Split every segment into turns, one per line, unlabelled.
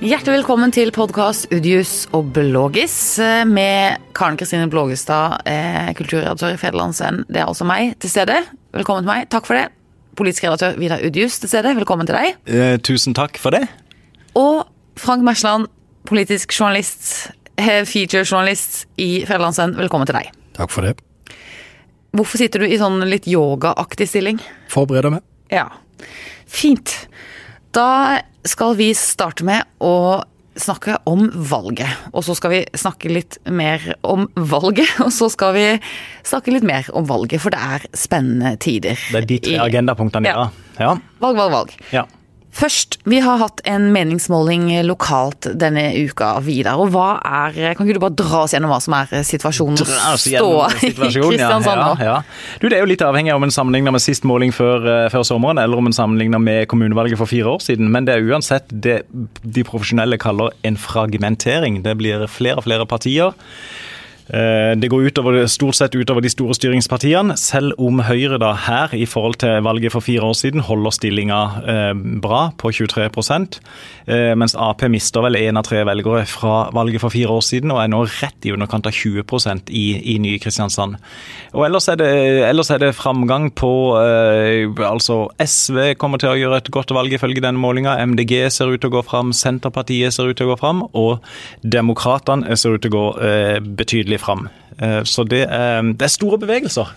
Hjertelig velkommen til podkast Udius og Blågis eh, med Karen Kristine Blågestad, eh, kulturredaktør i Federlandsvennen. Det er altså meg til stede. Velkommen til meg. Takk for det. Politisk redaktør Vidar Udius til stede. Velkommen til deg.
Eh, tusen takk for det.
Og Frank Mersland, politisk journalist, eh, featurejournalist i Federlandsvennen. Velkommen til deg.
Takk for det.
Hvorfor sitter du i sånn litt yogaaktig stilling?
Forbereder meg.
Ja. Fint. Da skal vi starte med å snakke om valget. Og så skal vi snakke litt mer om valget, og så skal vi snakke litt mer om valget, for det er spennende tider.
Det er de tre agendapunktene,
Ja.
ja. ja.
Valg, valg, valg.
ja.
Først, vi har hatt en meningsmåling lokalt denne uka, Vidar. Og hva er Kan ikke du bare dra oss gjennom hva som er situasjonen og
Dra
ståa i Kristiansand nå?
ja, ja. Du, Det er jo litt avhengig av om en sammenligner med sist måling før, eh, før sommeren, eller om en sammenligner med kommunevalget for fire år siden. Men det er uansett det de profesjonelle kaller en fragmentering. Det blir flere og flere partier. Eh, Det går utover, stort sett utover de store styringspartiene, selv om Høyre da her i forhold til valget for fire år siden holder stillinga eh, bra på 23 eh, mens Ap mister vel én av tre velgere fra valget for fire år siden og er nå rett i underkant av 20 i, i nye Kristiansand. Og ellers er det, ellers er det framgang på altså SV kommer til å gjøre et godt valg ifølge denne målinga. MDG ser ut til å gå fram, Senterpartiet ser ut til å gå fram, og Demokratene ser ut til å gå eh, betydelig fram. Eh, så det, er- det er store bevegelser.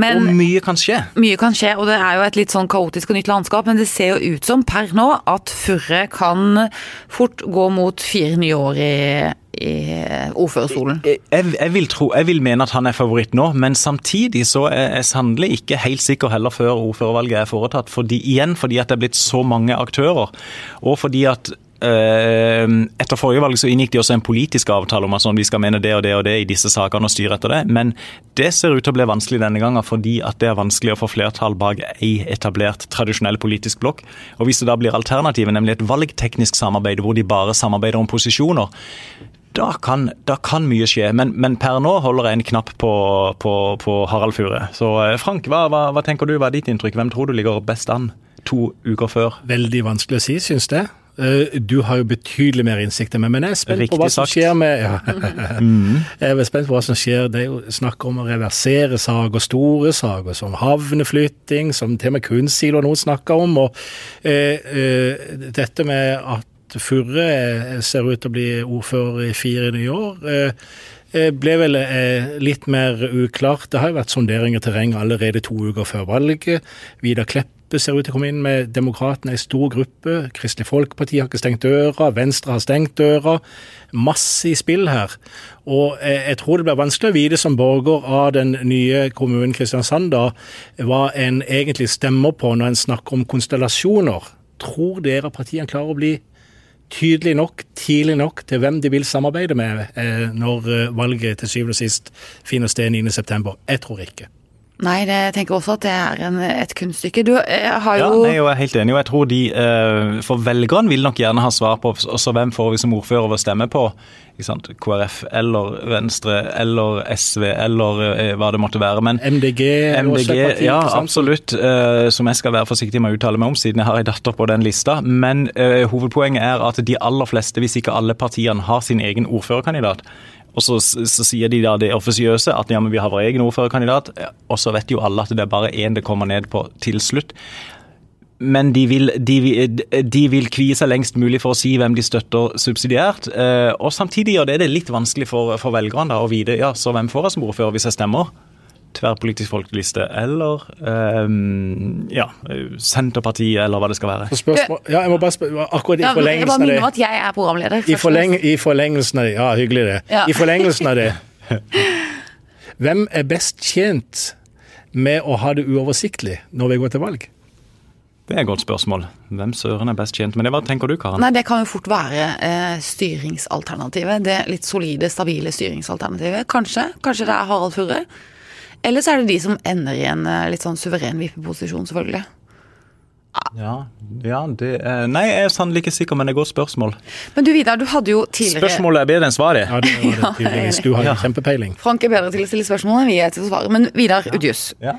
Men
og mye kan skje.
Mye kan skje, og det er jo et litt sånn kaotisk og nytt landskap, men det ser jo ut som per nå at Furre kan fort gå mot fire nye år i, i ordførerstolen.
Jeg, jeg, vil tro, jeg vil mene at han er favoritt nå, men samtidig så er jeg sannelig ikke helt sikker heller før ordførervalget er foretatt. Fordi, igjen fordi at det er blitt så mange aktører, og fordi at eh, etter forrige valg så inngikk de også en politisk avtale om at sånn, vi skal mene det og det og det i disse sakene og styre etter det. Men det ser ut til å bli vanskelig denne gangen fordi at det er vanskelig å få flertall bak ei etablert tradisjonell politisk blokk. Og hvis det da blir alternativet, nemlig et valgteknisk samarbeid hvor de bare samarbeider om posisjoner, da kan, da kan mye skje, men, men per nå holder jeg en knapp på, på, på Harald Fure. Så eh, Frank, hva, hva, hva tenker du, hva er ditt inntrykk? Hvem tror du ligger best an to uker før?
Veldig vanskelig å si, syns jeg. Eh, Du har jo betydelig mer innsikt enn meg, men jeg er spent
Riktig
på hva som
sagt.
skjer med ja. Jeg er spent på hva som skjer. Det er jo snakk om å reversere saker, store saker, som havneflytting, som til og med kunstsiloer noen snakker om. og eh, eh, Dette med at Furre ser ut til å bli ordfører i fire nye år. eh, eh, ble vel eh, litt mer uklart. Det har jo vært sonderinger i terreng allerede to uker før valget. Vidar Kleppe ser ut til å komme inn med Demokratene i stor gruppe. Kristelig Folkeparti har ikke stengt døra. Venstre har stengt døra. Masse i spill her. Og eh, jeg tror det blir vanskelig å vite som borger av den nye kommunen Kristiansand da, hva en egentlig stemmer på når en snakker om konstellasjoner. Tror dere partiene klarer å bli tydelig nok, tidlig nok til hvem de vil samarbeide med eh, når eh, valget til syvende og sist finner sted 9.9. Jeg tror ikke.
Nei, det, jeg tenker også at det er en, et kunststykke. Du har jo Ja,
nei, jeg er helt enig, og jeg tror de, eh, for velgerne vil nok gjerne ha svar på også hvem får vi som ordfører å stemme på. Ikke sant? KrF eller Venstre eller SV eller eh, hva det måtte være. Men
MDG
MDG,
parti,
ja absolutt, eh, som jeg skal være forsiktig med å uttale meg om, siden jeg har en datter på den lista. Men eh, hovedpoenget er at de aller fleste, hvis ikke alle partiene, har sin egen ordførerkandidat. Og så, så sier de da det offisiøse, at ja, men vi har vår egen ordførerkandidat. Og så vet jo alle at det er bare én det kommer ned på til slutt. Men de vil, de, de vil kvie seg lengst mulig for å si hvem de støtter subsidiært. eh, Og samtidig gjør det det litt vanskelig for, for velgerne da, å vite ja, så hvem får jeg som ordfører hvis jeg stemmer. Tverrpolitisk folkeliste eller um, ja, Senterpartiet eller hva det skal være.
Spørsmål, ja, jeg må bare spørre, akkurat i
ja, Jeg bare minner om at jeg er programleder.
i, forleng, I forlengelsen av det, ja, hyggelig det.
Ja.
I forlengelsen av det, hvem er best tjent med å ha det uoversiktlig når vi går til valg?
Det er et godt spørsmål. Hvem søren er best tjent med det? Hva tenker du, Karen?
Nei, Det kan jo fort være eh, styringsalternativet. Det litt solide, stabile styringsalternativet. Kanskje. Kanskje det er Harald Furre. Eller så er det de som ender i en eh, litt sånn suveren vippeposisjon, selvfølgelig.
Ja, ja det er, Nei, jeg er sannelig ikke sikker, men det er godt spørsmål.
Men du Vidar, du hadde jo tidligere
Spørsmålet er bedre enn svaret.
Ja, det var det tydeligvis. Du har
Ja.
kjempepeiling.
Frank er bedre til å stille spørsmål enn vi er til å svare. Men Vidar Udjus.
Ja.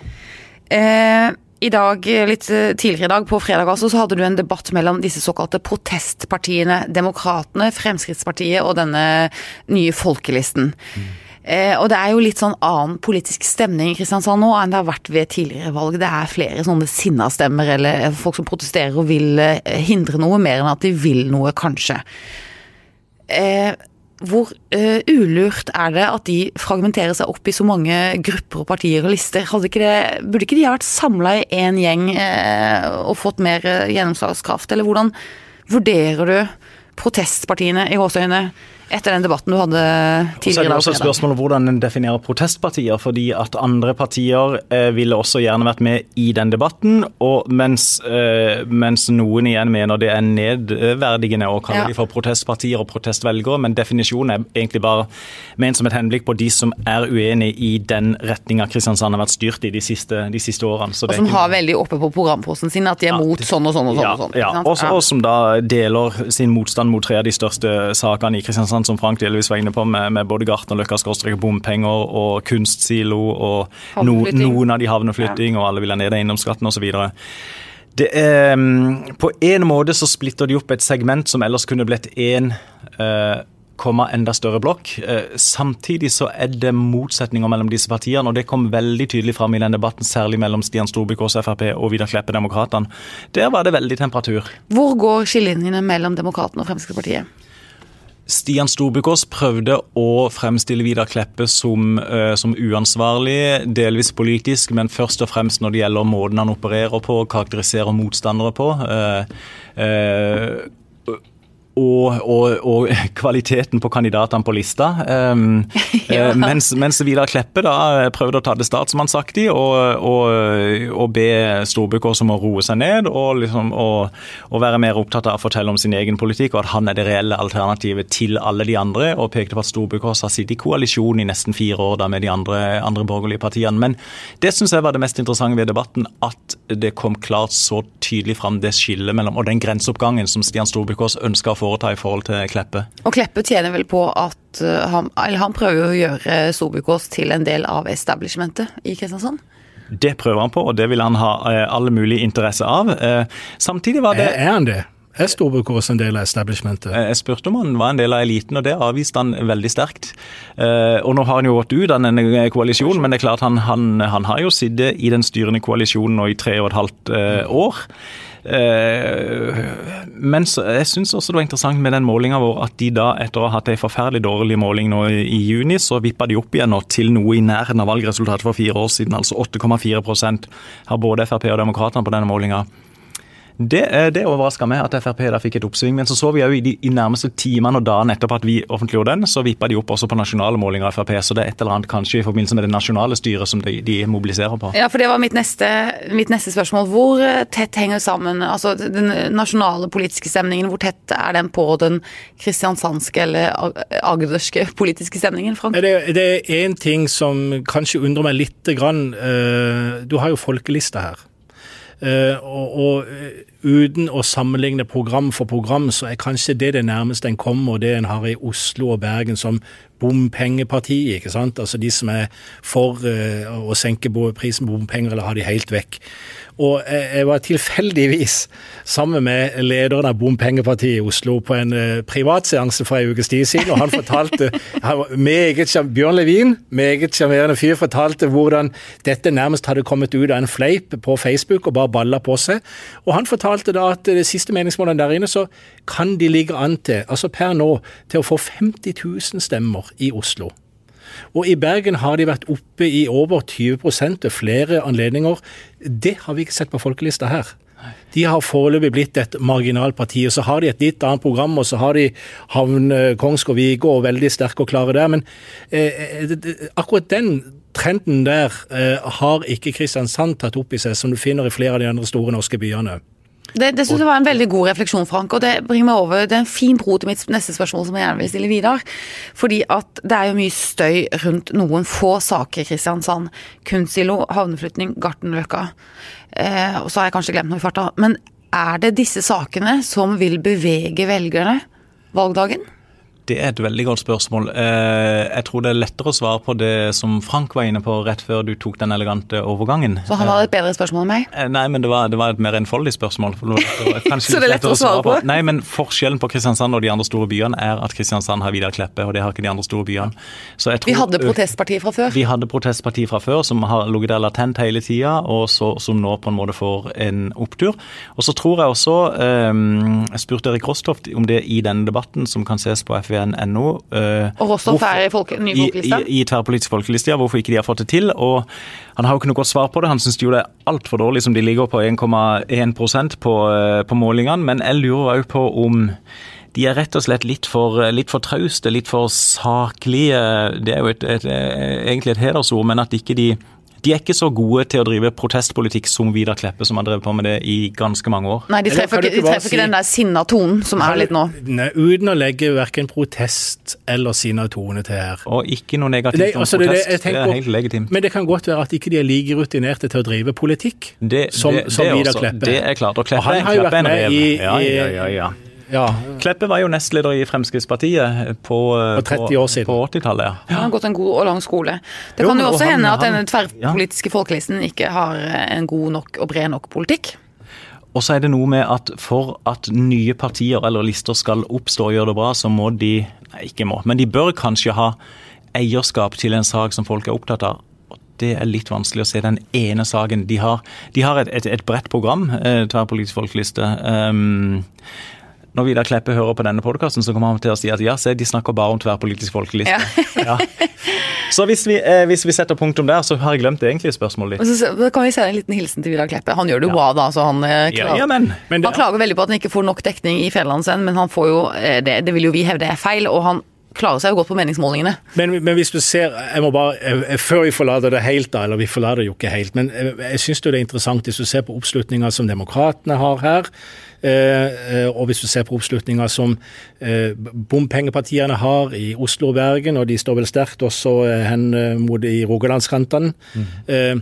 Eh, I dag, litt tidligere i dag, på fredag altså, så hadde du en debatt mellom disse såkalte protestpartiene, Demokratene, Fremskrittspartiet og denne nye folkelisten. Mm. Eh, og det er jo litt sånn annen politisk stemning i Kristiansand nå enn det har vært ved tidligere valg. Det er flere sånne sinna stemmer, eller folk som protesterer og vil eh, hindre noe, mer enn at de vil noe, kanskje. Eh, hvor ulurt er det at de fragmenterer seg opp i så mange grupper og partier og lister? Ikke det, burde ikke de ha vært samla i én gjeng og fått mer gjennomslagskraft? Eller hvordan vurderer du protestpartiene i gåseøyne etter den debatten du hadde tidligere Og.
Så er det også spørsmål om hvordan en definerer protestpartier. fordi at andre partier eh, ville også gjerne vært med i den debatten, og mens, eh, mens noen igjen mener det er nedverdigende å kalle ja. de for protestpartier og protestvelgere. Men definisjonen er egentlig bare ment som et henblikk på de som er uenig i den retninga Kristiansand har vært styrt i de siste, de siste årene.
og som har veldig oppe på programposten sin at de er ja, mot sånn og sånn og sånn. Ja, og, sånn,
ja. Også, og som da deler sin motstand mot tre av de største sakene i Kristiansand sånn som Frank delvis var inne på, med, med både Gartnerløkka skråstrek bompenger og kunstsilo og no, noen av de havneflytting, og alle vil ha ned eiendomsskatten osv. Det er, mm, på en måte så splitter de opp et segment som ellers kunne blitt én eh, komma enda større blokk. Eh, samtidig så er det motsetninger mellom disse partiene, og det kom veldig tydelig fram i den debatten, særlig mellom Stian Storbykås Frp og Vidar Kleppe Demokratene. Der var det veldig temperatur.
Hvor går skillelinjene mellom Demokratene og Fremskrittspartiet?
Stian Storbukås prøvde å fremstille Vidar Kleppe som, uh, som, uansvarlig, delvis politisk, men først og fremst når det gjelder måten han opererer på, og karakteriserer motstandere på. Uh, uh, og, og, og, kvaliteten på kandidatene på lista. Um, ja. Eh, mens, mens, Vidar Kleppe da prøvde å ta det statsmannsaktig og, og, og be Storbukås om å roe seg ned og, liksom, være mer opptatt av å fortelle om sin egen politikk, og at han er det reelle alternativet til alle de andre, og pekte på at Storbukås har sittet i koalisjon i nesten fire år da med de andre, andre borgerlige partiene. Men det syns jeg var det mest interessante ved debatten, at det kom klart så tydelig fram det skillet mellom, og den grenseoppgangen som Stian Storbukås ønska å foreta i forhold til Kleppe.
Og Kleppe tjener vel på at uh, han, eller han prøver å gjøre Storbukås til en del av establishmentet i Kristiansand?
Det prøver han på, og det vil han ha uh, alle mulige interesse av. Uh, samtidig var det
Er han det? Er Storbukås en del av establishmentet?
Jeg spurte om han var en del av eliten, og det avviste han veldig sterkt. Og Nå har han jo gått ut av denne koalisjonen, men det er klart han, han, han har jo sittet i den styrende koalisjonen nå i tre og et halvt år. Eh, men jeg syns også det var interessant med den målinga vår at de da, etter å ha hatt ei forferdelig dårlig måling nå i juni, så vippa de opp igjen nå til noe i nærheten av valgresultatet for fire år siden. Altså 8,4% har både Frp og Demokratene på denne målinga. Det, det overraska meg at Frp da fikk et oppsving. Men så så vi jo i de i nærmeste timene og dagene etterpå at vi offentliggjorde den, så vippa de opp også på nasjonale målinger av Frp. Så det er et eller annet kanskje i forbindelse med det nasjonale styret som de, de mobiliserer på.
Ja, for det var mitt neste, mitt neste, spørsmål. Hvor eh, tett henger sammen altså den nasjonale politiske stemningen, hvor tett er den på den kristiansandske eller agderske politiske stemningen, Frank?
Det, er én ting som kanskje undrer meg lite grann. Eh, du har jo folkelista her. Uh, og, og uh, uten å sammenligne program for program, så er kanskje det det nærmeste en kommer det en har i Oslo og Bergen som bompengepartiet. ikke sant? Altså de som er for uh, å senke prisen på bompenger eller ha de helt vekk. Og jeg var tilfeldigvis sammen med lederen av Bompengepartiet i Oslo på en uh, privatseanse for en ukes tid siden, og han fortalte han meget, Bjørn Levin, meget sjarmerende fyr, fortalte hvordan dette nærmest hadde kommet ut av en fleip på Facebook og bare balla på seg. Og han fortalte da at det siste meningsmålet der inne, så kan de ligge an til, altså per nå, til å få 50 000 stemmer i Oslo. Og i Bergen har de vært oppe i over 20 ved flere anledninger. Det har vi ikke sett på folkelista her. De har foreløpig blitt et marginalt parti. og Så har de et litt annet program, og så har de Havn, eh, Kongsgård, Vigå og veldig sterke og klare der. Men eh, eh akkurat den trenden der eh, har ikke Kristiansand tatt opp i seg, som du finner i flere av de andre store norske byene.
Det, det synes jeg var en veldig god refleksjon, Frank. og Det bringer meg over, det er en fin bro til mitt neste spørsmål, som jeg gjerne vil stille videre. Fordi at det er jo mye støy rundt noen få saker i Kristiansand. Kunstsilo, havneflytning, Gartnerløkka. Eh, og så har jeg kanskje glemt noe i farta. Men er det disse sakene som vil bevege velgerne valgdagen?
Det er et veldig godt spørsmål. Eh, jeg tror det er lettere å svare på det som Frank var inne på rett før du tok den elegante overgangen.
Så han hadde et bedre spørsmål enn meg?
Eh, nei, men det var, det var et mer enfoldig spørsmål.
Så det er lettere å svare på?
Nei, men forskjellen på Kristiansand og de andre store byene er at Kristiansand har Vidar Kleppe, og det har ikke de andre store byene.
Tror, vi hadde protestpartiet fra før?
Vi hadde protestpartiet fra før, som har ligget der latent hele tida, og så, som nå på en måte får en opptur. Og så tror jeg også Jeg spurte Erik Rostoft om det i denne debatten, som kan ses på fvn.no.
Uh, og Rostoff er i folke, ny folkeliste?
I, i, i tverrpolitisk folkeliste, ja. Hvorfor ikke de har fått det til. Og han har jo ikke noe godt svar på det. Han syns jo det er altfor dårlig som de ligger på 1,1% på, uh, på målingene. Men jeg lurer òg på om de er rett og slett litt for, litt for trauste, litt for saklige. Det er jo et, et, et, egentlig et hedersord, men at ikke de de er ikke så gode til å drive protestpolitikk som Vidar Kleppe, som har drevet på med det i ganske mange år.
Nei, de treffer, ikke, de treffer si, ikke, den der sinna tonen som er litt nå.
Nei, uten å legge verken protest eller sinna tone til her.
Og ikke noe negativt om altså, protest. Det, det, er helt legitimt.
Men det kan godt være at ikke de er like rutinerte til å drive politikk det, som, som Vidar Kleppe.
Det er klart. Og Kleppe, og
han har jo vært med i,
ja, ja, ja, ja. Ja. Kleppe var jo nestleder i Fremskrittspartiet på,
på 30 år siden.
På 80-tallet. Ja.
Han har gått en god og lang skole. Det jo, kan jo også han, hende at denne tverrpolitiske ja. folkelisten ikke har en god nok og bred nok politikk.
Og så er det noe med at for at nye partier eller lister skal oppstå og gjøre det bra, så må de Nei, ikke må, men de bør kanskje ha eierskap til en sak som folk er opptatt av det er litt vanskelig å se den ene saken. De har, de har et, et, et bredt program, eh, tverrpolitisk folkeliste. Um, når Vidar Kleppe hører på denne podkasten, så kommer han til å si at ja, se, de snakker bare om tverrpolitisk folkeliste. Ja. ja. Så hvis vi, eh, hvis vi, setter punktum der, så har jeg glemt det egentlige spørsmålet
ditt. Så, så kan vi sende en liten hilsen til Vidar Kleppe. Han gjør det jo bra, da. så Han, eh, klager, ja, men, men han klager veldig på at han ikke får nok dekning i Federlandsvennen, men han får jo, eh, det, det vil jo vi hevde er feil. og han klarer seg jo godt på meningsmålingene.
Men, men, hvis du ser, jeg må bare, jeg, Før vi forlater det helt, da, eller vi forlater det jo ikke helt, men jeg, jeg syns det er interessant hvis du ser på oppslutninga som demokratene har her. Eh, og hvis du ser på oppslutninga som eh, bompengepartiene har i Oslo og Bergen, og de står vel sterkt også eh, hen mot i Rogalandskantene, mm.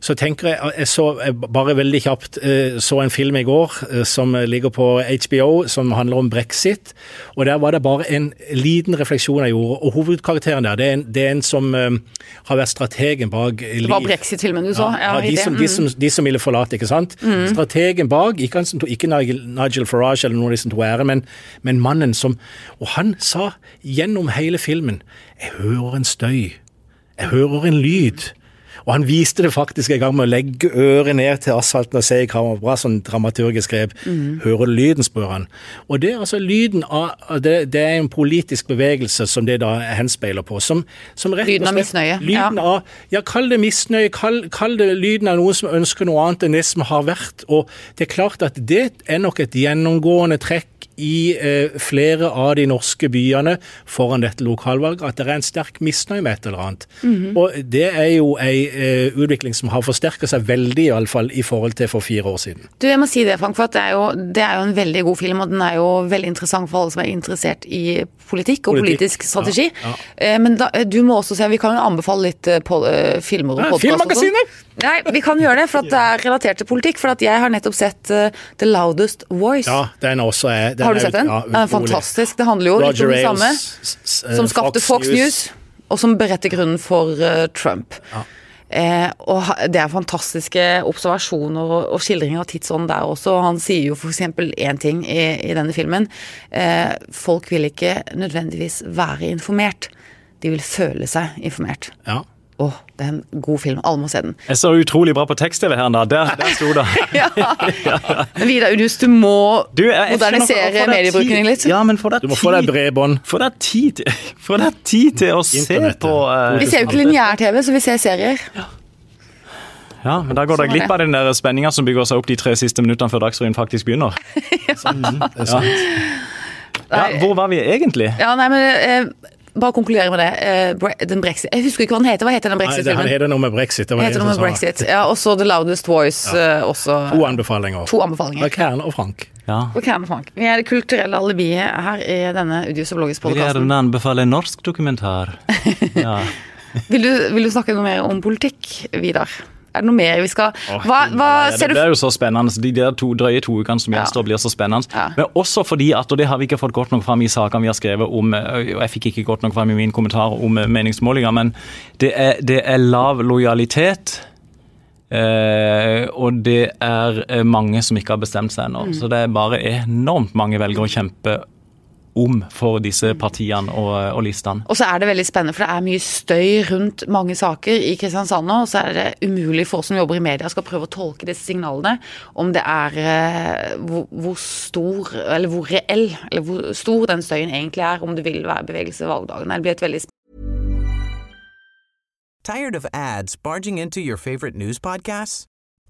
så tenker jeg Jeg så bare veldig kjapt så en film i går som ligger på HBO, som handler om brexit. Og der var det bare en liten refleksjon jeg gjorde. Og hovedkarakteren der, det er en, det er en som har vært strategen bak
Det var brexit-filmen du så?
Ja, ja de, som, de, som, de, som, ville forlate, ikke sant? Mm. Strategen bak, ikke, ikke Nigel Farage eller noen av disse to ære, men, men, mannen som Og han sa gjennom hele filmen Jeg hører en støy. Jeg hører en lyd. Og han viste det faktisk en gang med å legge øret ned til asfalten og se i var Bra sånn dramaturgisk grep. Mm. Hører du lyden, spør han. Og det er altså lyden av det, det, er en politisk bevegelse som det da henspeiler på. Som, som
rett lyden av misnøye.
Lyden ja. av, ja, kall det misnøye. Kall, kall, det lyden av noen som ønsker noe annet enn det som har vært. Og det er klart at det er nok et gjennomgående trekk i eh, flere av de norske byene foran dette lokalvalget at det er en sterk misnøye med et eller annet. Mm -hmm. Og Det er jo en eh, utvikling som har forsterket seg veldig, iallfall i forhold til for fire år siden.
Du, jeg må si det, Frank, for det er, jo, det er jo en veldig god film, og den er jo veldig interessant for alle som er interessert i politikk og politikk. politisk strategi. Ja, ja. Eh, men da, du må også se, vi kan jo anbefale litt eh, på, uh, filmer og
podkaster. Filmmagasinet!
Nei, vi kan gjøre det, for det er relatert til politikk. For at jeg har nettopp sett uh, The Loudest Voice.
Ja, den også er
den Har du sett den? Ja, den fantastisk. Det handler jo Roger litt om det samme. Som skapte Fox, Fox News. News, og som beretter grunnen for uh, Trump. Ja. Eh, og Det er fantastiske observasjoner og, og skildringer av tidsånden der også. Han sier jo f.eks. én ting i, i, denne filmen. Eh, folk vil ikke nødvendigvis være informert. De vil føle seg informert.
Ja.
Å, oh, det er en god film. Alle må se den.
Jeg så utrolig bra på tekst-TV her, da. Der, der sto det.
ja. Vidar Udus, du må du, jeg, modernisere mediebruken din litt.
Ja, men få deg Du må få deg bredbånd.
Få deg tid, tid, til å se på uh,
Vi ser jo ikke lineær-TV, så vi ser serier.
Ja. Ja, men da går det glipp av den der spenninga som bygger seg opp de tre siste minuttene før Dagsrevyen faktisk begynner. ja. Sånn, det er sant. Ja, hvor var vi egentlig?
Ja, nei, men eh, bare konkludere med det. Uh, den brexit. Jeg husker ikke hva den heter. Hva heter den brexit-filmen?
Det heter noe med brexit. Det
heter noe med brexit. Ja, Også The Loudest Voice. Ja. Uh, også,
to anbefalinger.
To anbefalinger.
Kern og Frank.
Ja.
Og Kern og Frank. Vi er det kulturelle alibiet her i denne Udios og Bloggis-podkasten.
Vil gjerne anbefale en norsk dokumentar.
Ja. vil, du, vil, du, snakke noe mer om politikk, Vidar? Er det noe mer vi skal
Åh,
Hva, hva
ja,
ser
det blir jo så spennende. De der to, drøye to ukene som
Ja.
gjenstår, blir så spennende.
Ja.
Men også fordi at, og det har vi ikke fått godt nok fram i sakene vi har skrevet om, og jeg fikk ikke godt nok fram i min kommentar om meningsmålinger, men det er, det er lav lojalitet. Eh, og det er mange som ikke har bestemt seg ennå. Så det er bare enormt mange velgere å kjempe om for disse partiene og, og listene.
Og så er det veldig spennende, for det er mye støy rundt mange saker i Kristiansand nå. Og så er det umulig for oss som jobber i media skal prøve å tolke disse signalene. Om det er eh, hvor, hvor stor, eller hvor reell, eller hvor stor den støyen egentlig er. Om det vil være bevegelse valgdagen. Det blir et veldig
Tired of ads barging into your favorite news podcasts?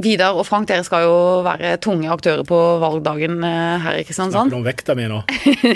Vidar og Frank, dere skal jo være tunge aktører på valgdagen eh, her i
Snakker
Kristiansand.
du om vekta mi nå?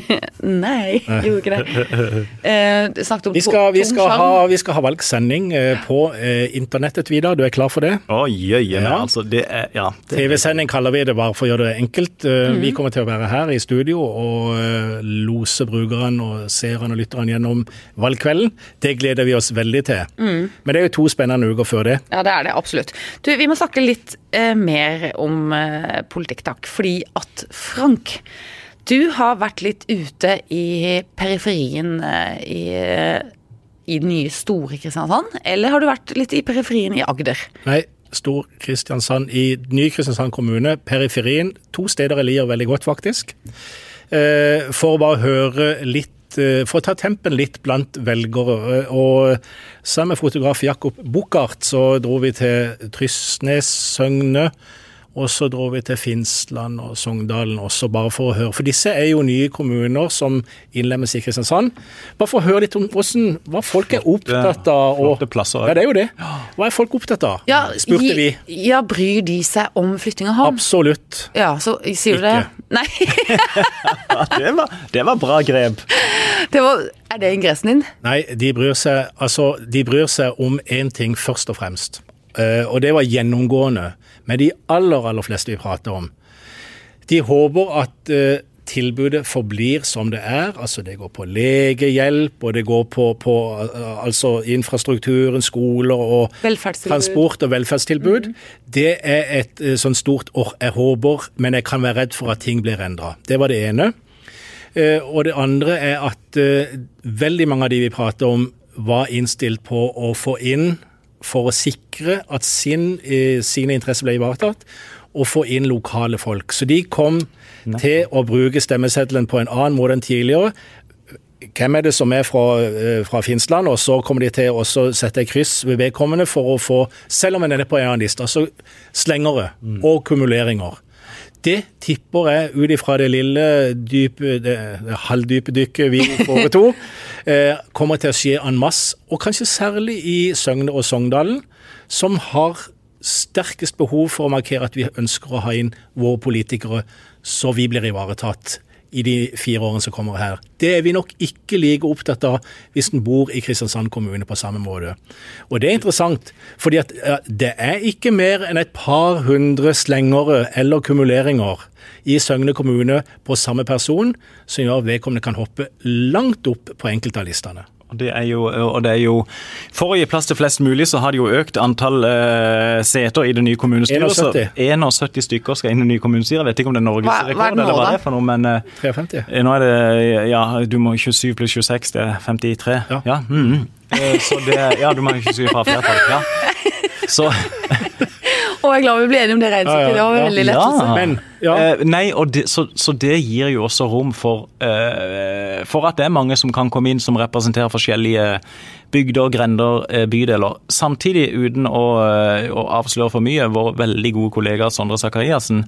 Nei, gjorde ikke det. Eh, snakket om
Vi skal, vi skal, ha, vi skal ha valgsending eh, på eh, internettet, Vidar. Du er klar for det?
Oi, oi,
Ja.
altså. Det er Ja.
TV-sending kaller vi det bare for å gjøre det enkelt.
Mhm.
Vi kommer til å være her i studio og lose brukeren og seeren og lytteren gjennom valgkvelden. Det gleder vi oss veldig til.
Mm.
Men det er jo to spennende uker før det.
Ja, det er det absolutt. Du, vi må snakke litt eh, mer om eh, politikk, takk. Fordi at Frank, du har vært litt ute i periferien eh, i, i den nye store Kristiansand. Eller har du vært litt i periferien i Agder?
Nei, Stor Kristiansand i Ny-Kristiansand kommune, periferien. To steder jeg liker veldig godt, faktisk. Eh, For å bare høre litt eh, For å ta tempen litt blant velgere. Og sammen med fotograf Jakob Buchardt så dro vi til Trysnes, Søgne. Og så dro vi til Finnsland og Sogndalen også, bare for å høre. For disse er jo nye kommuner som innlemmes i Kristiansand. Bare for å høre litt om hvordan, hva folk er opptatt av. og-
flotte plasser.
Ja, det er jo det. Hva er folk opptatt av?
Ja,
Spurte vi.
Ja, bryr de seg om flytting av havn?
Absolutt.
Ja, så sier du det? Nei,
det, var, det var bra grep.
det var, er det ingressen din?
Nei, de bryr seg, altså, de bryr seg om én ting først og fremst. Uh, og det var gjennomgående med de aller, aller fleste vi prater om. De håper at eh, tilbudet forblir som det er. Altså det går på legehjelp, og det går på, på eh, altså infrastrukturen, skoler og transport og velferdstilbud. Det er et eh, sånn stort år jeg håper, men jeg kan være redd for at ting blir endra. Det var det ene. Og det andre er at veldig mange av de vi prater om, var innstilt på å få inn for å sikre at sin, eh, sine interesser ble ivaretatt, og få inn lokale folk. Så de kom til å bruke stemmeseddelen på en annen måte enn tidligere. Hvem er det som er fra, eh, fra Finnsland, og så kommer de til å sette et kryss ved vedkommende for å få, selv om en er på en annen liste, altså slengere og kumuleringer. Det tipper jeg ut ifra det lille dype, det, det halvdype dykket vi foretok, kommer til å skje en masse. Og kanskje særlig i Søgne og Sogndalen, som har sterkest behov for å markere at vi ønsker å ha inn våre politikere, så vi blir ivaretatt i de fire årene som kommer her. Det er vi nok ikke like opptatt av hvis en bor i Kristiansand kommune på samme måte. Og det er interessant, fordi det er ikke mer enn et par hundre slengere eller kumuleringer i Søgne kommune på samme person, som gjør at vedkommende kan hoppe langt opp på enkelte av listene.
Det, er jo, og det er jo For å gi plass til flest mulig, så har de jo økt antall uh, seter i det nye kommunestyret.
71.
Så 71 stykker skal inn i det nye kommunestyret. Jeg vet ikke om det er norgesrekord, eller hva det er for noe, men uh,
53.
nå er det Ja, du må 27 pluss 26, det er 53.
Ja.
Ja, mhm. Eh, så det Ja, du må ikke 27 fra flertall. Ja. Så
Å, jeg er glad vi ble enige om det regnestykket. Det var veldig
ja.
lettelse.
Men ja,
Eh, nei, og det, så, så det gir jo også rom for, eh, for at det er mange som kan komme inn som representerer forskjellige bygder, grender, eh, bydeler. Samtidig, uten å, eh, å avsløre for mye, vår veldig gode kollega Sondre Sakariassen,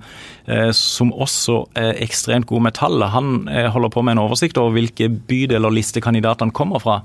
eh, som også er ekstremt god med tallet, han eh, holder på med en oversikt over hvilke bydeler listekandidatene kommer fra.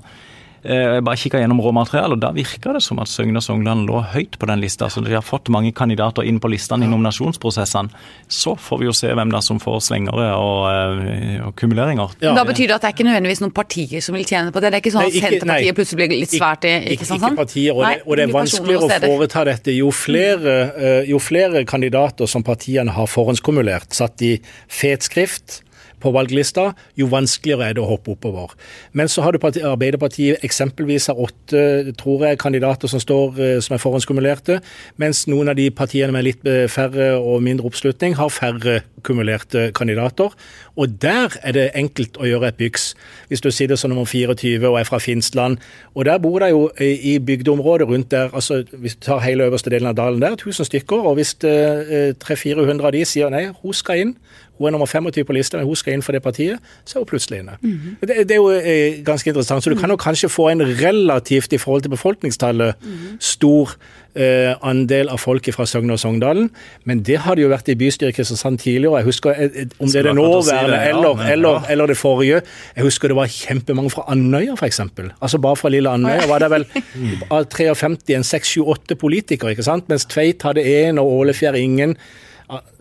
Eh, Jeg bare kikka gjennom råmaterialet, og da virka det som at Søgne og Sogndalen lå høyt på den lista. Så de har fått mange kandidater inn på listene i nominasjonsprosessene. Så får vi jo se hvem da som får slengere og, eh, og kumuleringer.
Ja.
da betyr det at det er ikke nødvendigvis noen partier som vil tjene på det? Det er ikke sånn
Nei,
at
ikke-
Senterpartiet
nei.
plutselig blir litt svært i
Ikke, ikke,
Kristiansand?
ikke partier, og,
Nei,
det, og det er vanskeligere å foreta dette. Jo flere, eh, jo flere kandidater som partiene har forhåndskumulert, satt i fet skrift på valglista, jo vanskeligere er det å hoppe oppover. Men så har du Arbeiderpartiet eksempelvis har åtte tror jeg, kandidater som står eh, som er forhåndskumulerte, mens noen av de partiene med litt eh, færre og mindre oppslutning har færre kumulerte kandidater. Og der er det enkelt å gjøre et byks. Hvis du sitter som nummer 24 og er fra Finnsland, og der bor det jo eh, i bygdeområdet rundt der, altså hvis du tar hele øverste delen av dalen der, 1000 stykker, og hvis eh, 300-400 av de sier nei, hun skal inn, hun er nummer 25 på lista, men hun skal inn for det partiet, så er hun plutselig inne. det, det er jo eh, ganske interessant. Så du kan jo kanskje få en relativt, i forhold til befolkningstallet, stor eh, andel av folk fra Søgne og Sogndalen. Men det har det jo vært i bystyret i Kristiansand tidligere. Jeg husker, eh, eh, Om det er det nåværende
si ja,
eller,
men,
eller, eller det forrige. Jeg husker det var kjempemange fra Andøya, f.eks. Altså bare fra lille Andøya var det vel av 53 en 6-7-8 politikere, ikke sant? mens Tveit hadde én og Ålefjær ingen.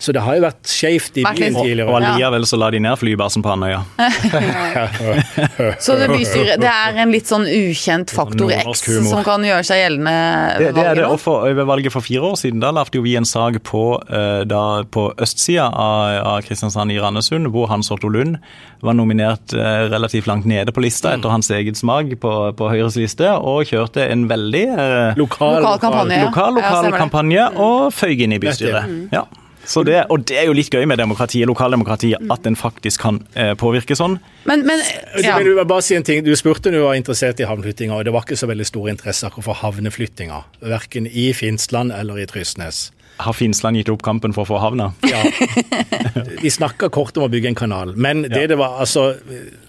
Så det har jo vært skjevt i byen
tidligere.
Og allikevel så la de ned flybasen på Andøya.
Så det bystyret det er en litt sånn ukjent faktor X som kan gjøre seg gjeldende
Det, det er det. Og for, ved valget for fire år siden, da lagde vi en sak på, eh, da, på østsida av, av Kristiansand i Randesund, hvor Hans Otto Lund var nominert eh, relativt langt nede på lista etter hans eget smak på, på Høyres liste, og kjørte en veldig eh,
Lokal,
Lokal kampanje.
lokal, lokal,
Ja, det. Mm.
kampanje, og føyk inn i bystyret. Ja. Så det, og det er jo litt gøy med demokratiet, lokaldemokratiet,
Mm.
at en faktisk kan eh, påvirke sånn.
Men, men ja.
Du, men bare si en ting. du spurte om du var interessert i havneflyttinga, og det var ikke så veldig stor interesse akkurat for havneflyttinga. Verken i Finnsland eller i Trysnes.
Har Finnsland gitt opp kampen for å få havna?
Ja. Vi snakka kort om å bygge en kanal, men det det var altså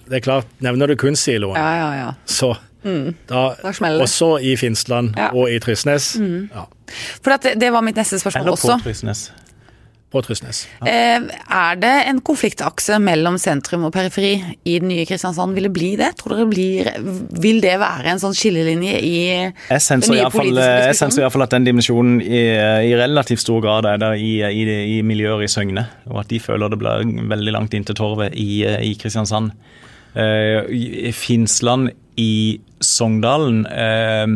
Det er klart, nevner du kunstsiloen,
ja, ja, ja.
så da,
Da smeller det.
Også i Finnsland
Ja.
og i Trysnes. Ja,
For at det, det var mitt neste spørsmål
Eller på
også.
Trysnes?
På Trysnes.
Ja. er det en konfliktakse mellom sentrum og periferi i den nye Kristiansand? Vil det bli det? Tror dere blir, Vil det være en sånn skillelinje i
Jeg senser
den nye politiske diskusjonen?
jeg senser i hvert fall at den dimensjonen i, i relativt stor grad er der i, i, i miljøer i Søgne. Og at de føler det blir veldig langt inn til torvet i, i Kristiansand. Uh, i Finnsland i Sogndalen eh,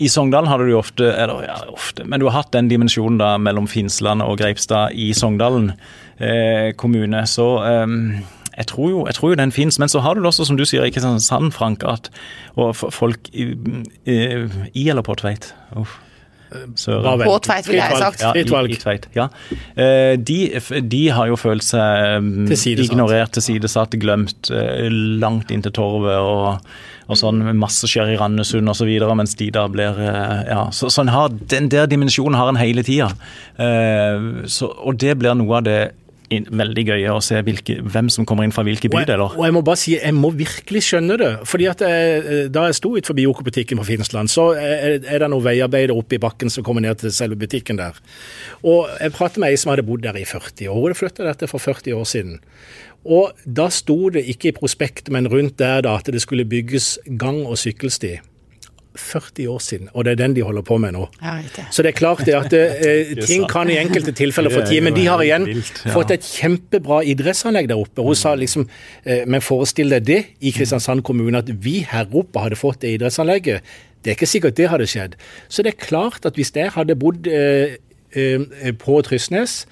I Sogndalen hadde du ofte, eller ja, ofte, men du har hatt den dimensjonen da mellom Finnsland og Greipstad i Sogndalen eh, kommune. Så eh, jeg tror, jo, jeg tror jo den fins. Men så har du det også, som du sier, i Kristiansand, Frank, at og folk i, i, i eller på Tveit Uff. Søren.
På Tveit, ville jeg sagt.
Ja, i, i Tveit, ja. Eh, De, de har jo følt seg um,
Tilsidesatt.
ignorert, tilsidesatt, glemt, eh, langt inn til torvet og, og sånn. Masse skjer i Randesund osv., mens de da blir eh, Ja, så, så har, den der dimensjonen har en hele tida. Eh, Og det blir noe av det veldig gøye å se hvilke, hvem som kommer inn fra hvilke
Og
bydeler.
og jeg må bare si, jeg må virkelig skjønne det. fordi at jeg, Da jeg sto ut forbi Joko-butikken på Finnsland, så er, er det noen veiarbeidere oppe i bakken som kommer ned til selve butikken der. Og Jeg pratet med ei som hadde bodd der i 40 år. Hun hadde flytta dette for 40 år siden. Og Da sto det ikke i prospekt, men rundt der da, at det skulle bygges gang- og sykkelsti. 40 år siden, og det er den de holder på med nå.
Ja, riktig.
Så det er klart det at eh, ting kan i enkelte tilfeller få tid, men de har igjen
vilt, ja.
fått et kjempebra idrettsanlegg der oppe. Hun sa liksom eh, Men forestill deg det i Kristiansand kommune, at vi her oppe hadde fått det idrettsanlegget. Det er ikke sikkert det hadde skjedd. Så det er klart at hvis jeg hadde bodd eh, eh, på Trysnes,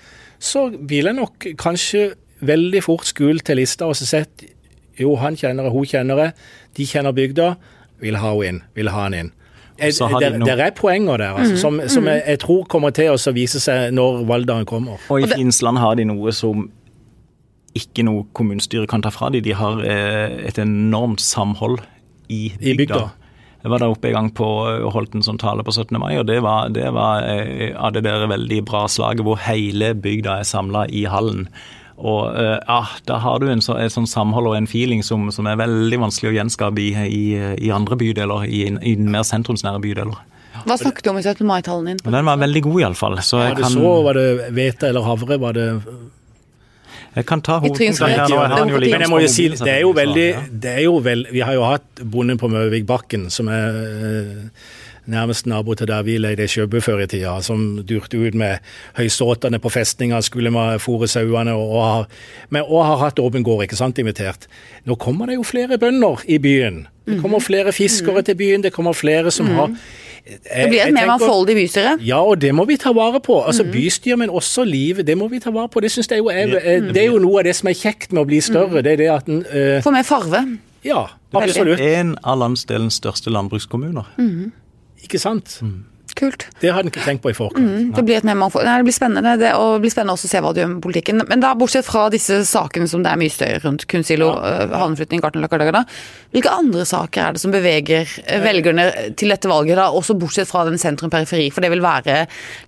så ville jeg nok kanskje veldig fort skult til lista og så sett jo, han kjenner det, hun kjenner det, de kjenner bygda, vil ha henne inn, vil ha han inn.
Det,
Der, er poenger der, altså, som, som jeg, jeg tror kommer til å vise seg når valgdagen kommer.
Og i Finnsland har de noe som ikke noe kommunestyre kan ta fra dem. De har eh, et enormt samhold i bygda.
I bygda.
Jeg var der oppe en gang på, og holdt en sånn tale på 17. mai, og det var, det var eh, av det der veldig bra slaget hvor hele bygda er samla i hallen. Og eh, ja, Da har du en, så, en sånn samhold og en feeling som, som er veldig vanskelig å gjenskape i, i, i andre bydeler, i, i mer sentrumsnære bydeler.
Hva snakket du om i 17. mai-tallen din?
Den var veldig god, iallfall.
Det
kan
så, var det hvete eller havre? Var det
Jeg kan ta hovedpunktet her. Jeg jo
Men jeg må jo si, det er jo veldig det er jo vel, Vi har jo hatt bonden på Møvik-bakken, som er eh, nærmest nabo til der vi leide Sjøbu før i tida, som durte ut med høysåtene på festninga, skulle man fôre sauene, og, og, men, og har hatt åpen gård, ikke sant, invitert. Nå kommer det jo flere bønder i byen. Det
Mhm.
kommer flere fiskere til byen, det kommer flere som har
Det blir et mer mangfoldig bystyre.
ja, og det må vi ta vare på. Altså
mm.
Bystyr, men også livet. Det må vi ta vare på. Det synes jeg jo er,
mm.
det er jo noe av det som er kjekt med å bli større. Det er det at en Uh,
Få mer farve.
Ja, absolutt.
En av landsdelens største landbrukskommuner.
Ikke sant?
Kult.
Det har en ikke tenkt på i forkant.
Mm, Det blir mangfold. Nei, det blir spennende det, og det blir spennende også å se hva du gjør med politikken. Men da, bortsett fra disse sakene som det er mye støy rundt, kunstsilo, ja. havneflytting, Gartnerløkka, hvilke andre saker er det som beveger eh, velgerne til dette valget, da, også bortsett fra den sentrum-periferi, for det vil være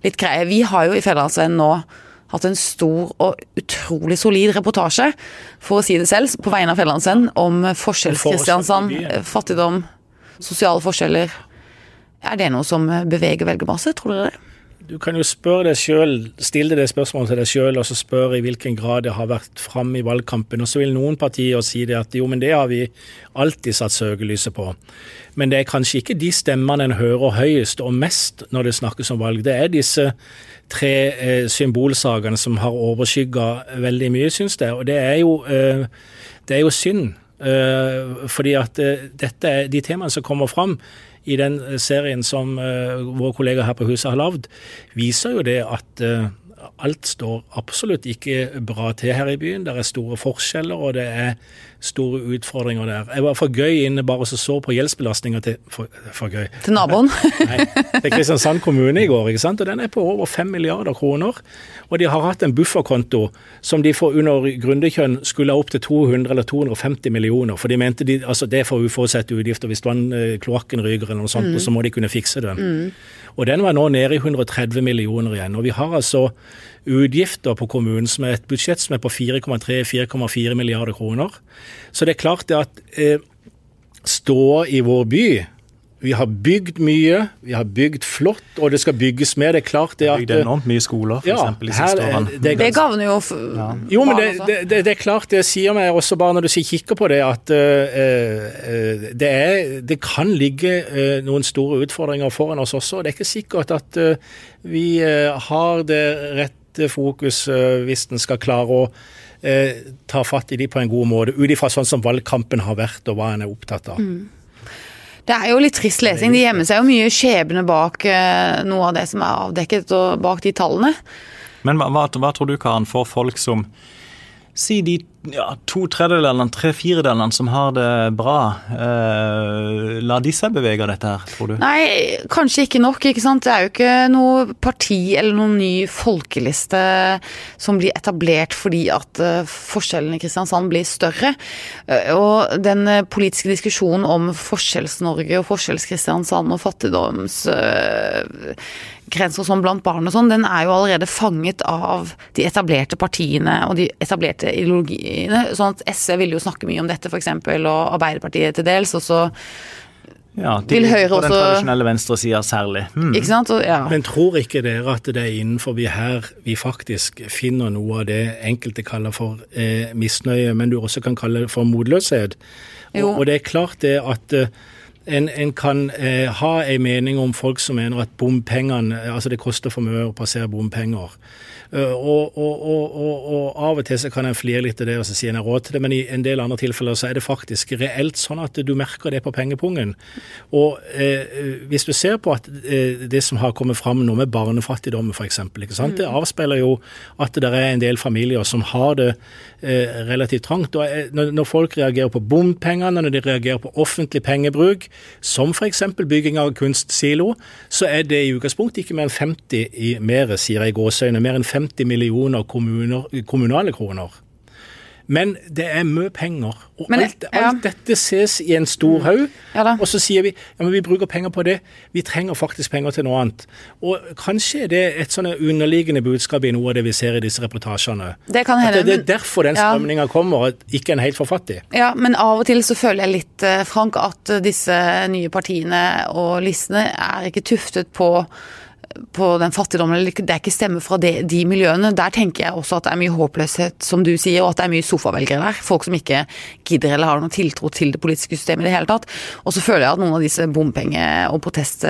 litt greie. Vi har jo i Fedrelandsvennen nå hatt en stor og utrolig solid reportasje, for å si det selv, på vegne av Fedrelandsvennen, om Forskjells-Kristiansand, eh, fattigdom, sosiale forskjeller. Er det noe som beveger velgermasse, tror dere det?
Du kan jo spørre deg selv, stille det spørsmålet til deg sjøl, og så spørre i hvilken grad det har vært framme i valgkampen. Og så vil noen partier si det at jo, men det har vi alltid satt søkelyset på. Men det er kanskje ikke de stemmene en hører høyest og mest når det snakkes om valg. Det er disse tre eh, symbolsakene som har overskygga veldig mye, syns jeg. Og det er jo, eh, det er jo synd. Eh, fordi at eh, dette de temaene som kommer fram i den eh, serien som uh, våre kollegaer her på huset har lagd, viser jo det at uh, alt står absolutt ikke bra til her i byen. Det er store forskjeller, og det er store utfordringer der. Jeg var for gøy inne bare så så på gjeldsbelastninga til for, for gøy.
Til naboen?
Nei, til Kristiansand kommune i går, ikke sant? og den er på over 5 milliarder kroner. Og de har hatt en bufferkonto som de for under grundekjønn skulle ha opp til 200 eller 250 millioner. For de mente de, altså det er for uforutsette utgifter hvis vannkloakken ryker eller noe sånt, og så må de kunne fikse den. Og den var nå nede i 130 millioner igjen. Og vi har altså utgifter på kommunen som er et budsjett som er på 4,3-4,4 milliarder kroner. Så det er klart det at eh, ståa i vår by vi har bygd mye, vi har bygd flott, og det skal bygges mer. Det er klart det at
Bygd enormt mye skoler, for
Ja,
de siste årene.
det
Det gagner jo ja.
jo, men det, det, det, er klart det sier meg også bare når du sier kikker på det, at uh, det, er, det kan ligge uh, noen store utfordringer foran oss også. Det er ikke sikkert at uh, vi har det rette fokus uh, hvis en skal klare å uh, ta fatt i de på en god måte, ut ifra sånn som valgkampen har vært og hva en er opptatt av.
Det er jo litt trist lesing. De gjemmer seg jo mye skjebne bak eh, noe av det som er avdekket, og bak de tallene.
Men hva, hva, hva tror du, Karen, for folk som Si de ja, to tredjedelene, tre firedelene som har det bra. Eh, la de seg bevege av dette her, tror du?
Nei, kanskje ikke nok. ikke sant? Det er jo ikke noe parti eller noen ny folkeliste som blir etablert fordi at uh, forskjellene i Kristiansand blir større. Uh, og den uh, politiske diskusjonen om Forskjells-Norge og Forskjells-Kristiansand og fattigdoms grenser sånn blant barn og sånn, den er jo allerede fanget av de etablerte partiene og de etablerte ideologiene. sånn at SV vil jo snakke mye om dette, f.eks., og Arbeiderpartiet til dels. og så
Ja, de,
Vil Høyre
på den tradisjonelle venstresida særlig. Mm.
Ikke sant? Så, ja.
Men tror ikke dere at det er innenfor vi her vi faktisk finner noe av det enkelte kaller for eh, misnøye, men du også kan kalle det for motløshet? Og, og det er klart det at eh, en, en kan eh, ha en mening om folk som mener at bompengene Altså det koster for mye å passere bompenger. Eh, og, og, og, og, og av og til så kan en flire litt av det og så si en råd til det, men i en del andre tilfeller så er det faktisk reelt sånn at du merker det på pengepungen. Og eh, hvis du ser på at eh, det som har kommet fram nå med barnefattigdom f.eks., det avspeiler jo at det er en del familier som har det eh, relativt trangt. Og eh, når, når folk reagerer på bompengene, når de reagerer på offentlig pengebruk, som f.eks. bygging av kunstsilo, så er det i utgangspunktet ikke mer enn 50 i mer, sier jeg i gåseøyne, mer enn 50 millioner kommuner, kommunale kroner. Men det er mye penger. Og
Men,
alt,
ja.
dette ses i en stor haug.
Ja
og så sier vi ja, men vi bruker penger på det. Vi trenger faktisk penger til noe annet. Og kanskje er det et sånn underliggende budskap i noe av det vi ser i disse reportasjene.
Det kan
At
hende.
det, det er derfor den
Ja.
kommer, at ikke en helt for fattig.
Ja, men av og til så føler jeg litt, eh, Frank, at disse nye partiene og listene er ikke tuftet på på den fattigdommen, eller det er ikke stemmer fra de, de miljøene. Der tenker jeg også at det er mye håpløshet, som du sier, og at det er mye sofavelgere der. Folk som ikke gidder eller har noen tiltro til det politiske systemet i det hele tatt. Og så føler jeg at noen av disse bompenge- og protest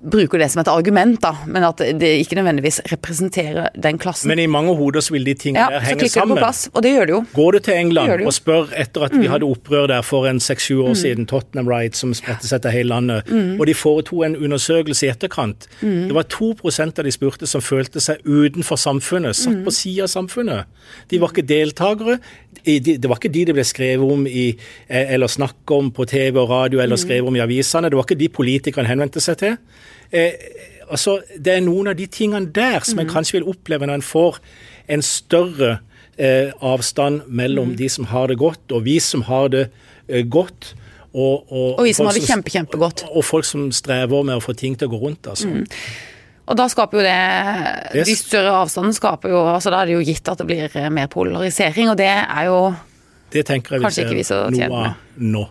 bruker det som et argument, da, men at det ikke nødvendigvis representerer den klassen.
Men i mange hoder så vil de tingene
ja,
der henge
så klikker
sammen.
Det på plass, og det gjør det jo.
Går du til England og spør etter at vi hadde opprør der for en seks-sju
Mm.
år siden, Tottenham Right, som spredte seg til hele landet, og de foretok en undersøkelse i etterkant.
Mm.
Det var 2% av de spurte som følte seg utenfor samfunnet, satt
Mm.
på sida av samfunnet. De var ikke deltakere. Det var ikke de det ble skrevet om i, eh, eller snakket om på TV og radio eller
Mm.
skrevet om i avisene. Det var ikke de politikerne henvendte seg til. Eh, altså, Det er noen av de tingene der som en
Mm.
kanskje vil oppleve når en får en større eh, avstand mellom
Mm.
de som har det godt, og vi som har det godt. Og, og,
Og vi som har det kjempe, kjempegodt.
Og folk som strever med å få ting til å gå rundt. altså.
Mm. Og da skaper jo det
Yes.
De større avstandene skaper jo altså Da er det jo gitt at det blir eh, mer polarisering, og det er jo
Det tenker jeg
vi
ser
vi
noe av nå.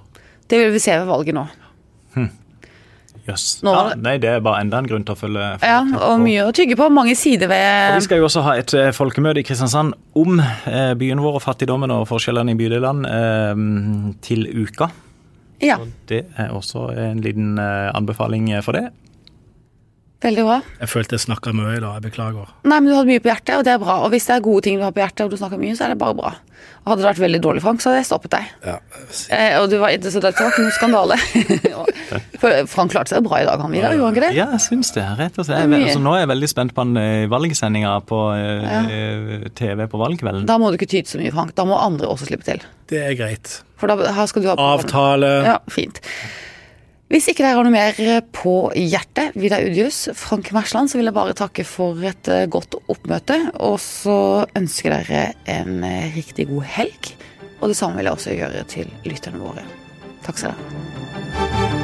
Det vil vi se ved valget nå.
Jøss.
Nå var
Ja, nei, det er bare enda en grunn til å følge,
Ja, og mye å tygge på. Mange sider
Og Vi skal jo også ha et eh, folkemøte i Kristiansand om eh, byen vår og fattigdommen og forskjellene i bydelene til uka.
Ja,
Det er også en liten anbefaling for det.
Veldig bra.
Jeg følte jeg snakka mye i dag, jeg beklager.
Nei, men du hadde mye på hjertet, og det er bra. Og hvis det er gode ting du har på hjertet, og du snakker mye, så er det bare bra. Og hadde det vært veldig dårlig, Frank, så hadde jeg stoppet deg. Ja, Eh, og du var, så dette var ikke noe skandale. For Frank klarte seg bra i dag, han Vidar, gjorde han ikke det?
Ja, jeg syns det. rett og slett.
Det er.
Altså, nå er jeg veldig spent på den eh, valgsendinga på ja. TV på valgkvelden.
Da må du ikke tyte så mye, Frank. Da må andre også slippe til.
Det er greit.
For da her skal du ha
Avtale.
Ja, fint. Hvis ikke dere har noe mer på hjertet, Vidar Udjus, Frank Mersland, så vil jeg bare takke for et eh, godt oppmøte. Og så ønsker dere en eh, riktig god helg. Og det samme vil jeg også gjøre til lytterne våre. Takk skal dere ha.